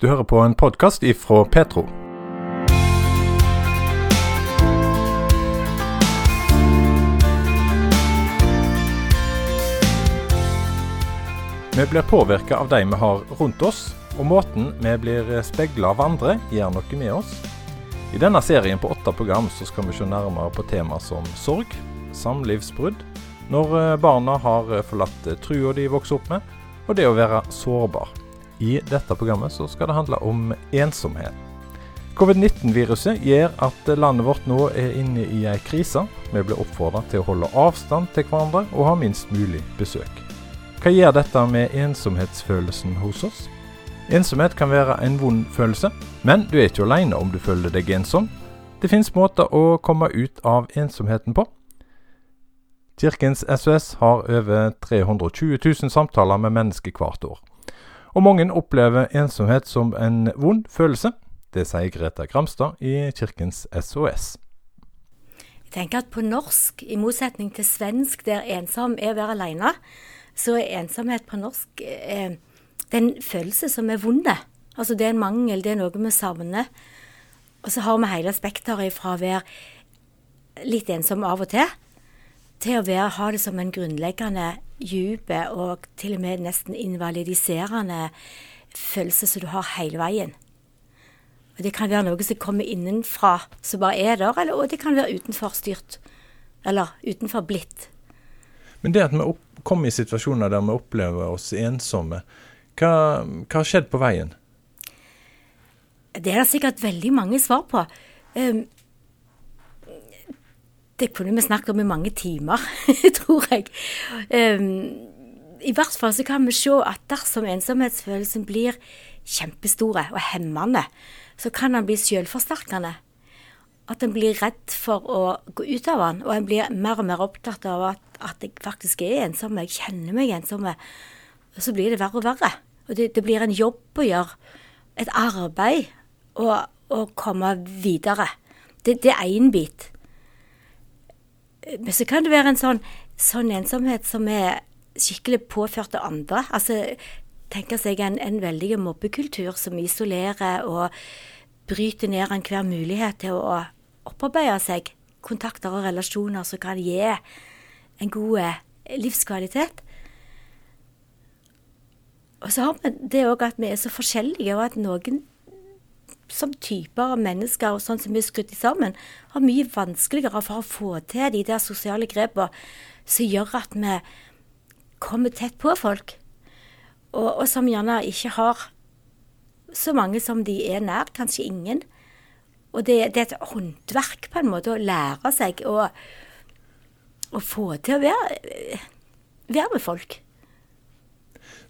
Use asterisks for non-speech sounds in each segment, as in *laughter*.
Du hører på en podkast ifra Petro. Vi blir påvirka av de vi har rundt oss, og måten vi blir speila av andre, gjør noe med oss. I denne serien på åtte program så skal vi se nærmere på tema som sorg, samlivsbrudd, når barna har forlatt trua de vokser opp med, og det å være sårbar. I dette programmet så skal det handle om ensomhet. Covid-19-viruset gjør at landet vårt nå er inne i ei krise. Vi blir oppfordra til å holde avstand til hverandre og ha minst mulig besøk. Hva gjør dette med ensomhetsfølelsen hos oss? Ensomhet kan være en vond følelse, men du er ikke alene om du føler deg ensom. Det finnes måter å komme ut av ensomheten på. Kirkens SOS har over 320 000 samtaler med mennesker hvert år. Og mange opplever ensomhet som en vond følelse. Det sier Greta Gramstad i Kirkens SOS. Jeg tenker at på norsk, i motsetning til svensk der ensom er å være alene, så er ensomhet på norsk eh, det er en følelse som er vond. Altså det er en mangel, det er noe vi savner. Og så har vi hele spekteret fra å være litt ensom av og til, til å være, ha det som en grunnleggende dyp og til og med nesten invalidiserende følelse som du har hele veien. Og Det kan være noe som kommer innenfra, som bare er der, eller, og det kan være utenfor styrt. Eller utenfor blitt. Men det at vi kommer i situasjoner der vi opplever oss ensomme, hva, hva har skjedd på veien? Det er det sikkert veldig mange svar på. Um, det kunne vi snakket om i mange timer, *laughs* tror jeg. Um, I hvert fall så kan vi se at dersom ensomhetsfølelsen blir kjempestore og hemmende, så kan den bli selvforsterkende. At en blir redd for å gå ut av den, og en blir mer og mer opptatt av at, at jeg faktisk er ensom, jeg kjenner meg ensom. Og så blir det verre og verre. Og det, det blir en jobb å gjøre. Et arbeid å komme videre. Det, det er én bit. Men så kan det være en sånn, sånn ensomhet som er skikkelig påført av andre. Altså tenke seg en, en veldig mobbekultur som isolerer og bryter ned enhver mulighet til å opparbeide seg kontakter og relasjoner som kan gi en god eh, livskvalitet. Og så har vi det òg at vi er så forskjellige, og at noen som typer av mennesker og sånn som vi er skrudd sammen, har mye vanskeligere for å få til de der sosiale grepene som gjør at vi kommer tett på folk, og, og som gjerne ikke har så mange som de er nær, kanskje ingen. Og det, det er et håndverk på en måte å lære seg å, å få til å være, være med folk.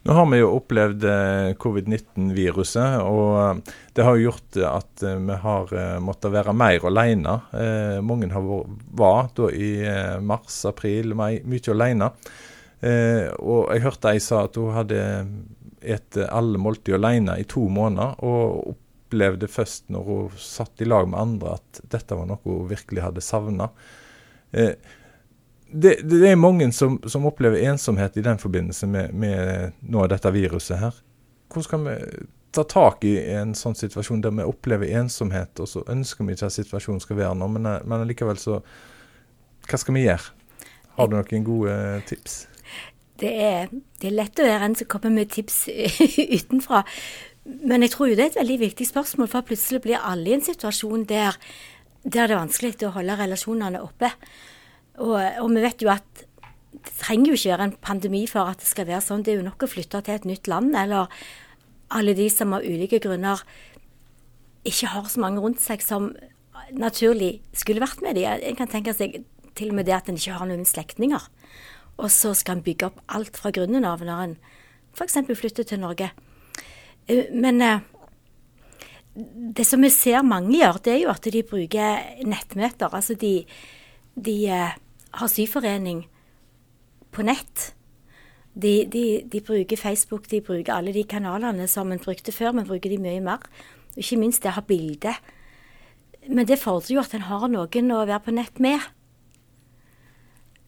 Nå har vi jo opplevd eh, covid-19-viruset, og eh, det har jo gjort at eh, vi har måttet være mer alene. Mange var da i mars, april, mai mye alene. Og jeg hørte ei sa at hun hadde spist alle måltid alene i to måneder, og opplevde først når hun satt i lag med andre at dette var noe hun virkelig hadde savna det, det, er mange som, som, opplever ensomhet i den forbindelse med, med nå dette viruset her. Hvordan skal vi ta tak i en sånn situasjon der vi opplever ensomhet, og så ønsker vi ikke at situasjonen skal være nå, men, men likevel så Hva skal vi gjøre? Har du noen gode tips? Det er, det er lett å være en som kommer med tips *laughs* utenfra. Men jeg tror jo det er et veldig viktig spørsmål, for plutselig blir alle i en situasjon der, der det er vanskelig å holde relasjonene oppe. Og, og, vi vet jo at det trenger jo ikke være en pandemi for at det skal være sånn. Det er jo nok å flytte til et nytt land, eller alle de som av ulike grunner ikke har så mange rundt seg som naturlig skulle vært med dem. En kan tenke seg til og med det at en ikke har noen slektninger. Og så skal en bygge opp alt fra grunnen av når en f.eks. flytter til Norge. Eh, men eh, det som vi ser mange gjør, det er jo at de bruker nettmøter. Altså de, de eh, har syforening på nett. De, de, de, bruker Facebook, de bruker alle de kanalene som en brukte før, men bruker de mye mer. Ikke minst det å ha bilde. Men det fordrer jo at en har noen å være på nett med.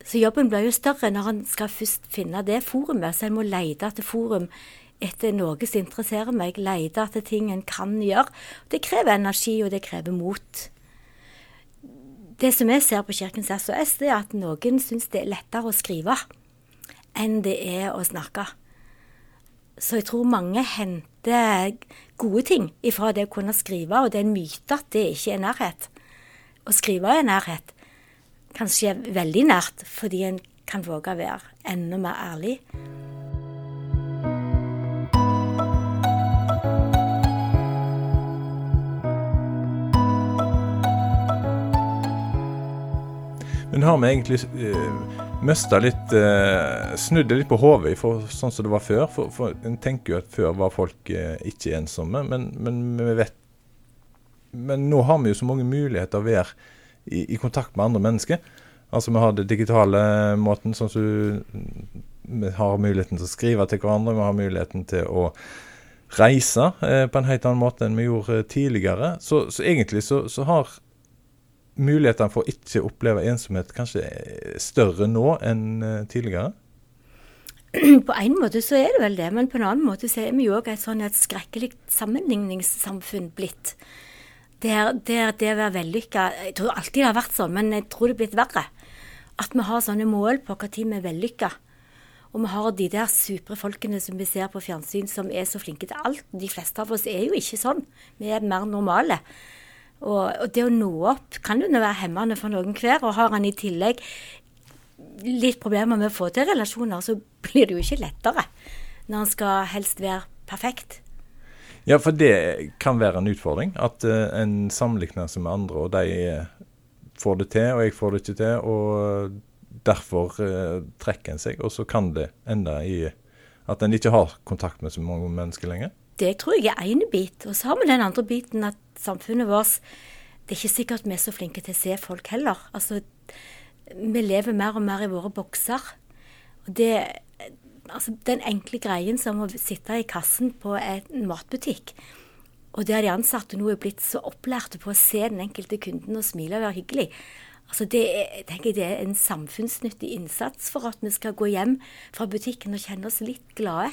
Så jobben blir jo større når en skal først finne det forumet. Så en må lete etter forum etter noe som interesserer meg, lete etter ting en kan gjøre. Det krever energi, og det krever mot. Det som jeg ser på Kirkens SOS, det er at noen syns det er lettere å skrive enn det er å snakke. Så jeg tror mange henter gode ting ifra det å kunne skrive, og det er en myte at det ikke er nærhet. Å skrive er nærhet. Kanskje veldig nært, fordi en kan våge å være enda mer ærlig. Men har vi egentlig uh, mista litt uh, Snudd det litt på hodet sånn som det var før? For, for En tenker jo at før var folk uh, ikke ensomme, men, men, vi vet Men nå har vi jo så mange muligheter å være i, i kontakt med andre mennesker. Altså Vi har det digitale måten, sånn som vi har muligheten til å skrive til hverandre. Vi har muligheten til å reise eh, på en helt annen måte enn vi gjorde tidligere. Så, så egentlig så, så har mulighetene for å ikke oppleve ensomhet kanskje større nå enn eh, tidligere? *clears throat* På en måte så er det vel det, men på en annen måte så er vi jo òg et sånn et skrekkelig sammenligningssamfunn blitt. Der, der det å være vellykka Jeg tror alltid det har vært sånn, men jeg tror det er blitt verre. At vi har sånne mål på når vi er vellykka. Og vi har de der supre folkene som vi ser på fjernsyn som er så flinke til alt. De fleste av oss er jo ikke sånn. Vi er mer normale. Og, og, det å nå opp kan jo være hemmende for noen hver. Og har han i tillegg litt problemer med å få til relasjoner, så blir det jo ikke lettere når han skal helst være perfekt. Ja, for det kan være en utfordring. At uh, en sammenligner seg med andre, og de uh, får det til, og jeg får det ikke til. Og derfor uh, trekker en seg. Og så kan det ende i at en ikke har kontakt med så mange mennesker lenger. Det tror jeg er én bit. Og så har vi den andre biten at samfunnet vårt Det er ikke sikkert vi er så flinke til å se folk heller. Altså, vi lever mer og mer i våre bokser. Og det Altså, den enkle greien som å sitte i kassen på en matbutikk, og der de ansatte nå er blitt så opplærte på å se den enkelte kunden og smile og være hyggelig. Altså det, er, tenker jeg, det er en samfunnsnyttig innsats for at vi skal gå hjem fra butikken og kjenne oss litt glade.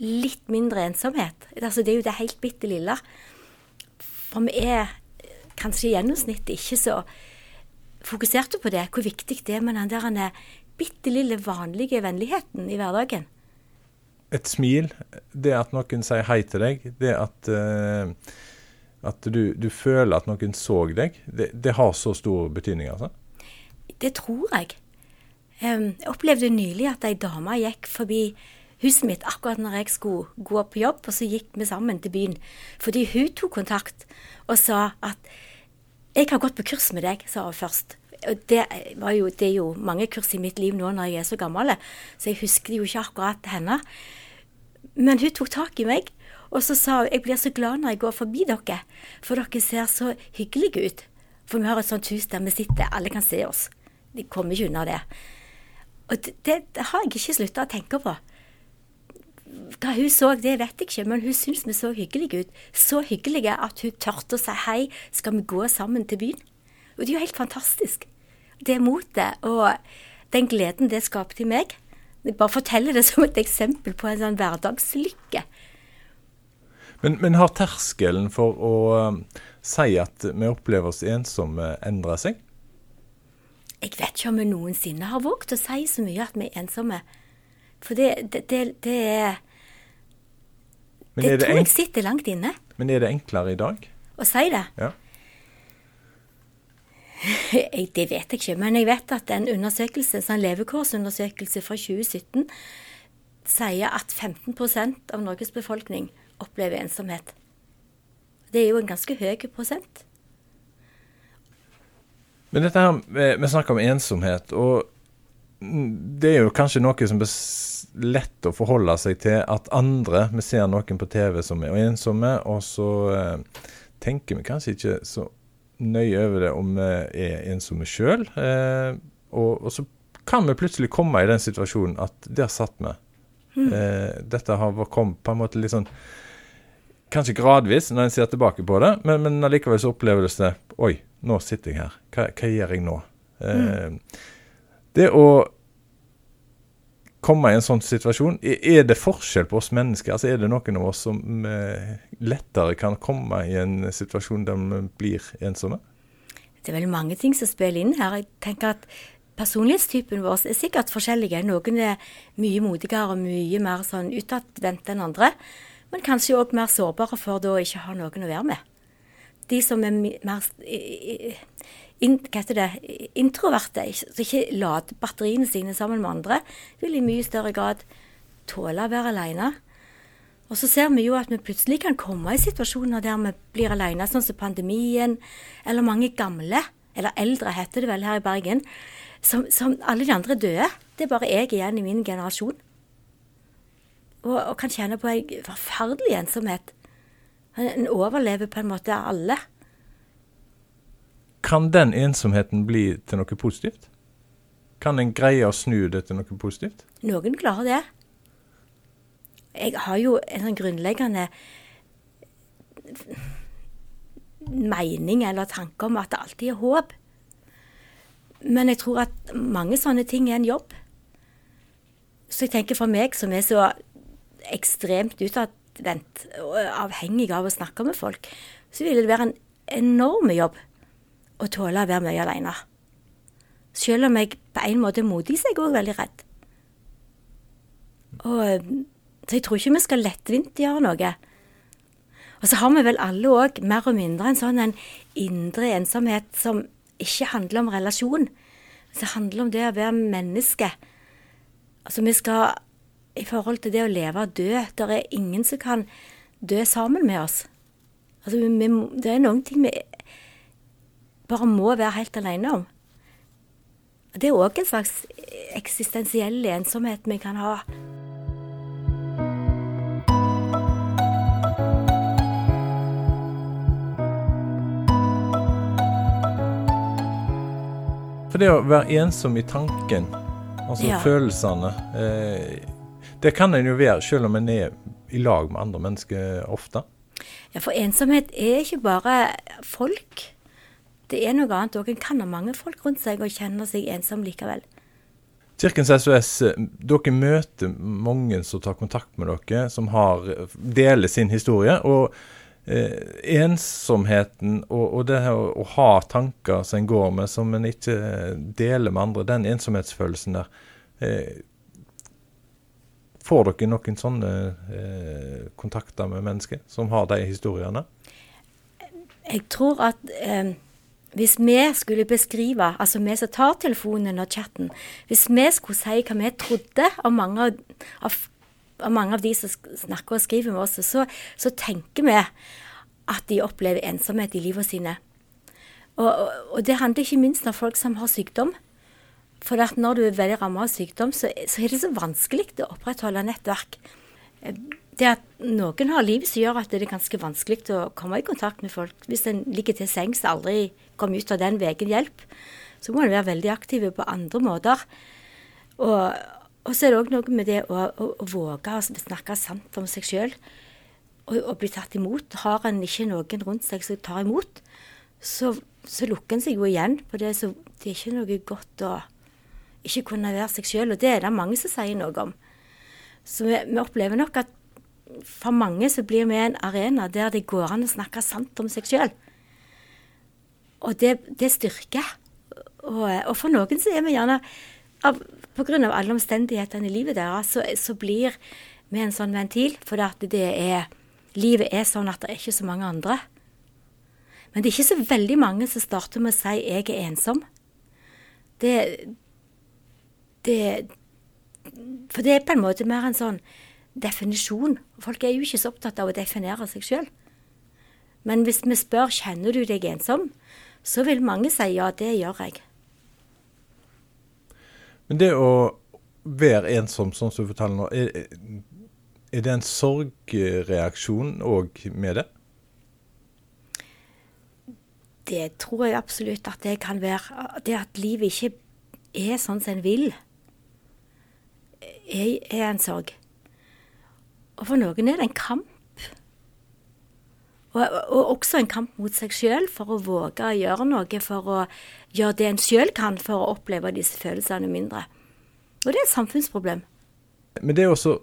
Litt mindre ensomhet. Altså det er jo det helt bitte lille. For vi er kanskje i gjennomsnitt ikke så fokuserte på det, hvor viktig det er med den der bitte lille vanlige vennligheten i hverdagen. Et smil, det at noen sier hei til deg, det at, uh, at du, du, føler at noen så deg, det, det, har så stor betydning, altså? Det tror jeg. Um, jeg opplevde nylig at ei dame gikk forbi huset mitt akkurat når jeg skulle gå på jobb, og så gikk vi sammen til byen. Fordi hun tok kontakt og sa at 'Jeg har gått på kurs med deg', sa hun først. Det, jo, det, er jo mange kurs i mitt liv nå når jeg er så gammel, så jeg husker jo ikke akkurat henne. Men hun tok tak i meg, og så sa hun 'Jeg blir så glad når jeg går forbi dere, for dere ser så hyggelige ut'. For vi har et sånt hus der vi sitter, alle kan se oss. De kommer ikke unna det. Og det, det har jeg ikke slutta å tenke på. Hva hun så, det vet jeg ikke, men hun syntes vi så hyggelige ut. Så hyggelige at hun tørte å si hei, skal vi gå sammen til byen? Og det er jo helt fantastisk. Det motet og den gleden det skapte i meg. Jeg bare forteller det som et eksempel på en sånn hverdagslykke. Men, men har terskelen for å um, si at vi opplever oss ensomme, endra seg? Jeg vet ikke om vi noensinne har våget å si så mye at vi er ensomme. For det, det, det, det er Det, det tror jeg sitter langt inne. Men er det enklere i dag? Å si det? Ja. det vet jeg ikke, men jeg vet at en undersøkelse, en sånn levekårsundersøkelse fra 2017 sier at 15% av Norges befolkning opplever ensomhet. Det er jo en ganske høy prosent. Men dette her, Vi snakker om ensomhet, og det er jo kanskje noe som er lett å forholde seg til at andre Vi ser noen på TV som er ensomme, og så eh, tenker vi kanskje ikke så nøye over det om vi er ensomme sjøl. Eh, og, og, så kan vi plutselig komme i den situasjonen at der satt vi. Mm. Eh, dette har kommet på en måte litt sånn Kanskje gradvis når en ser tilbake på det, men, men allikevel så oppleves det Oi, nå sitter jeg her. Hva, hva gjør jeg nå? Mm. Det å komme i en sånn situasjon. Er det forskjell på oss mennesker? Altså Er det noen av oss som eh, lettere kan komme i en situasjon der vi blir ensomme? Det er vel mange ting som spiller inn her. Jeg tenker at Personlighetstypen vår er sikkert forskjellige. Noen er mye modigere og mye mer sånn utadvendte enn andre. Men kanskje òg mer sårbare for da å ikke ha noen å være med. De som er mer in, hva heter det, introverte, som ikke lader batteriene sine sammen med andre, vil i mye større grad tåle å være alene. Og så ser vi jo at vi plutselig kan komme i situasjoner der vi blir alene, sånn som pandemien, eller mange gamle, eller eldre heter det vel her i Bergen, som, som alle de andre døde. Det er bare jeg igjen i min generasjon. Og, og kan kjenne på en forferdelig ensomhet. En overlever på en måte alle. Kan den ensomheten bli til noe positivt? Kan en greie å snu det til noe positivt? Noen klarer det. Jeg har jo en sånn grunnleggende mening eller tanke om at det alltid er håp. Men jeg tror at mange sånne ting er en jobb. Så jeg tenker for meg som er så ekstremt utadvendt og avhengig av å snakke med folk, så ville det være en enorm jobb å tåle å være mye alene. Selv om jeg på en måte er modig, så er jeg òg veldig redd. Og, så jeg tror ikke vi skal lettvint gjøre noe. Og så har vi vel alle òg mer og mindre en sånn en indre ensomhet som ikke handler om relasjon. Det handler om det å være menneske. Altså vi skal I forhold til det å leve og dø Det er ingen som kan dø sammen med oss. Altså vi, det er noen ting vi bare må være helt alene om. Det er òg en slags eksistensiell ensomhet vi kan ha. For det å være ensom i tanken, altså ja. følelsene eh, Det kan en jo være selv om en er i lag med andre mennesker ofte. Ja, for ensomhet er ikke bare folk det er noe annet òg. En kan ha mange folk rundt seg og kjenner seg ensom likevel. Kirkens SOS, dere møter mange som tar kontakt med dere, som har, deler sin historie. og eh, Ensomheten og, og det å, å, ha tanker som en går med, som en ikke deler med andre, den ensomhetsfølelsen der. Eh, får dere noen sånne eh, kontakter med mennesker som har de historiene? Jeg tror at eh, hvis vi skulle beskrive, altså vi som tar telefonen og chatten, hvis vi skulle si hva vi trodde om mange av, av, mange av de som snakker og skriver med oss, så, så, tenker vi at de opplever ensomhet i livet sine. Og, og, og, det handler ikke minst om folk som har sykdom. For når du er veldig rammet av sykdom, så, så er det så vanskelig å opprettholde nettverk det at noen har liv som gjør at det er ganske vanskelig å komme i kontakt med folk. Hvis en ligger til sengs og aldri kommer ut av den veien hjelp, så må en være veldig aktiv på andre måter. Og, og så er det òg noe med det å, å, å våge å snakke sant om seg sjøl og, og, bli tatt imot. Har en ikke noen rundt seg som tar imot, så, så lukker en seg jo igjen på det. Så det er ikke noe godt å ikke kunne være seg sjøl. Og det er det mange som sier noe om. Så vi, vi opplever nok at for mange så blir vi en arena der det går an å snakke sant om seg sjøl. Og det, det styrker. Og, og, for noen så er vi gjerne av, Pga. alle omstendighetene i livet deres, så, så, blir vi en sånn ventil. For er Livet er sånn at det er ikke så mange andre. Men det er ikke så veldig mange som starter med å si 'jeg er ensom'. Det, det For det er på en måte mer en sånn definisjon. Folk er jo ikke så opptatt av å definere seg sjøl. Men hvis vi spør kjenner du deg ensom, så vil mange si ja, det gjør jeg. Men det å være ensom, sånn som du forteller nå, er, er det en sorgreaksjon òg med det? Det tror jeg absolutt at det kan være. Det at livet ikke er sånn som en vil, er, er en sorg. Og for noen er det en kamp. Og, og også en kamp mot seg sjøl for å våge å gjøre noe for å gjøre det en sjøl kan for å oppleve disse følelsene mindre. Og det er et samfunnsproblem. Men det er også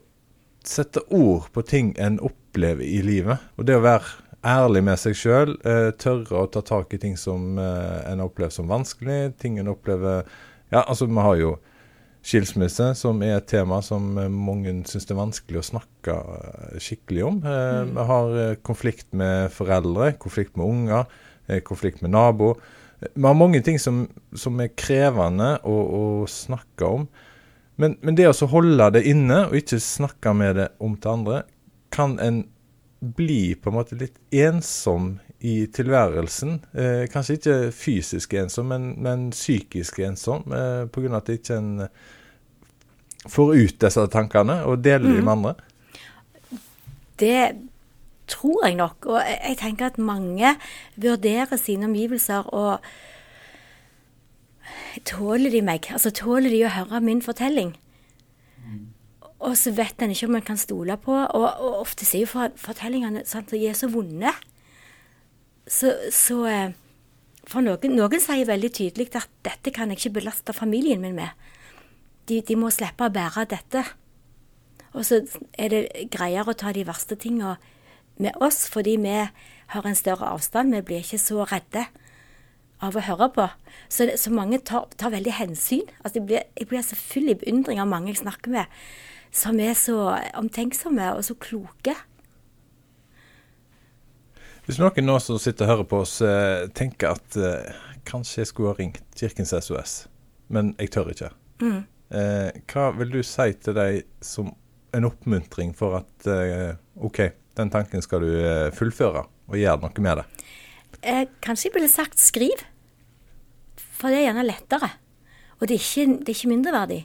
sette ord på ting en opplever i livet, og det å være ærlig med seg sjøl, eh, tørre å ta tak i ting som eh, en opplever som vanskelig, ting en opplever Ja, altså, vi har jo skilsmisse, som er et tema som eh, mange syns det er vanskelig å snakke eh, skikkelig om. Eh, mm. Vi har konflikt med foreldre, konflikt med unger, konflikt med nabo. Vi har mange ting som, som er krevende å, å snakke om. Men, men det å holde det inne, og ikke snakke med det om til andre, kan en bli på en måte litt ensom i tilværelsen. Eh, kanskje ikke fysisk ensom, men, men psykisk ensom. Eh, Pga. at det ikke en får ut disse tankene og deler mm. dem med andre. Det tror jeg nok. Og jeg tenker at mange vurderer sine omgivelser og Tåler de meg? Altså tåler de å høre min fortelling? Og så vet en ikke om en kan stole på. Og, og ofte sier jo fortellingene sant, at de er så vonde. Så, så eh, For noen, noen sier veldig tydelig at dette kan jeg ikke belaste familien min med. De, de må slippe å bære dette. Og så er det greiere å ta de verste tingene med oss, fordi vi har en større avstand. Vi blir ikke så redde av å høre på. Så, så mange tar, tar, veldig hensyn. Altså, jeg, blir, jeg blir så full i beundring av mange jeg snakker med, som er så omtenksomme og så kloke. Hvis noen nå som sitter og hører på oss, eh, tenker at eh, kanskje jeg skulle ha ringt Kirkens SOS, men jeg tør ikke. Mm. Eh, hva vil du si til deg som en oppmuntring for at eh, OK, den tanken skal du eh, fullføre, og gjøre noe med det? Eh, kanskje jeg ville sagt skriv. For det er gjerne lettere. Og det er ikke, det er ikke mindreverdig.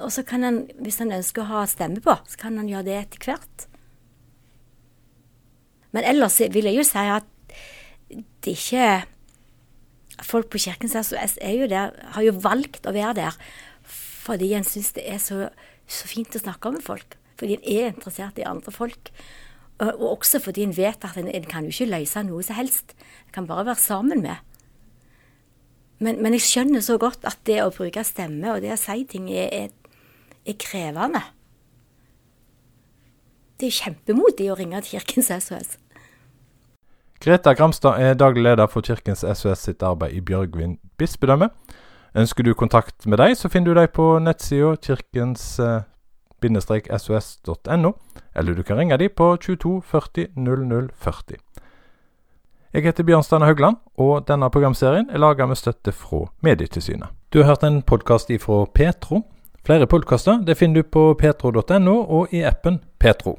Og så kan han, hvis han ønsker å ha stemme på, så kan han gjøre det etter hvert. Men ellers vil jeg jo si at det ikke Folk på Kirkens SOS er jo der, har jo valgt å være der fordi en syns det er så, så, fint å snakke med folk. Fordi en er interessert i andre folk. Og, og også fordi en vet at en, en kan jo ikke løse noe som helst. En kan bare være sammen med. Men, men, jeg skjønner så godt at det å bruke stemme og det å si ting er, er, er krevende. Det er kjempemodig å ringe til Kirkens SOS. Greta Gramstad er daglig leder for Kirkens SOS sitt arbeid i Bjørgvin bispedømme. Ønsker du kontakt med deg, så finner du deg på nettsida kirkens-sos.no, eller du kan ringe dem på 22 40 00 40. Jeg heter Bjørn Steinar Haugland, og denne programserien er laga med støtte fra Medietilsynet. Du har hørt en podkast ifra Petro. Flere podkaster finner du på petro.no og i appen Petro.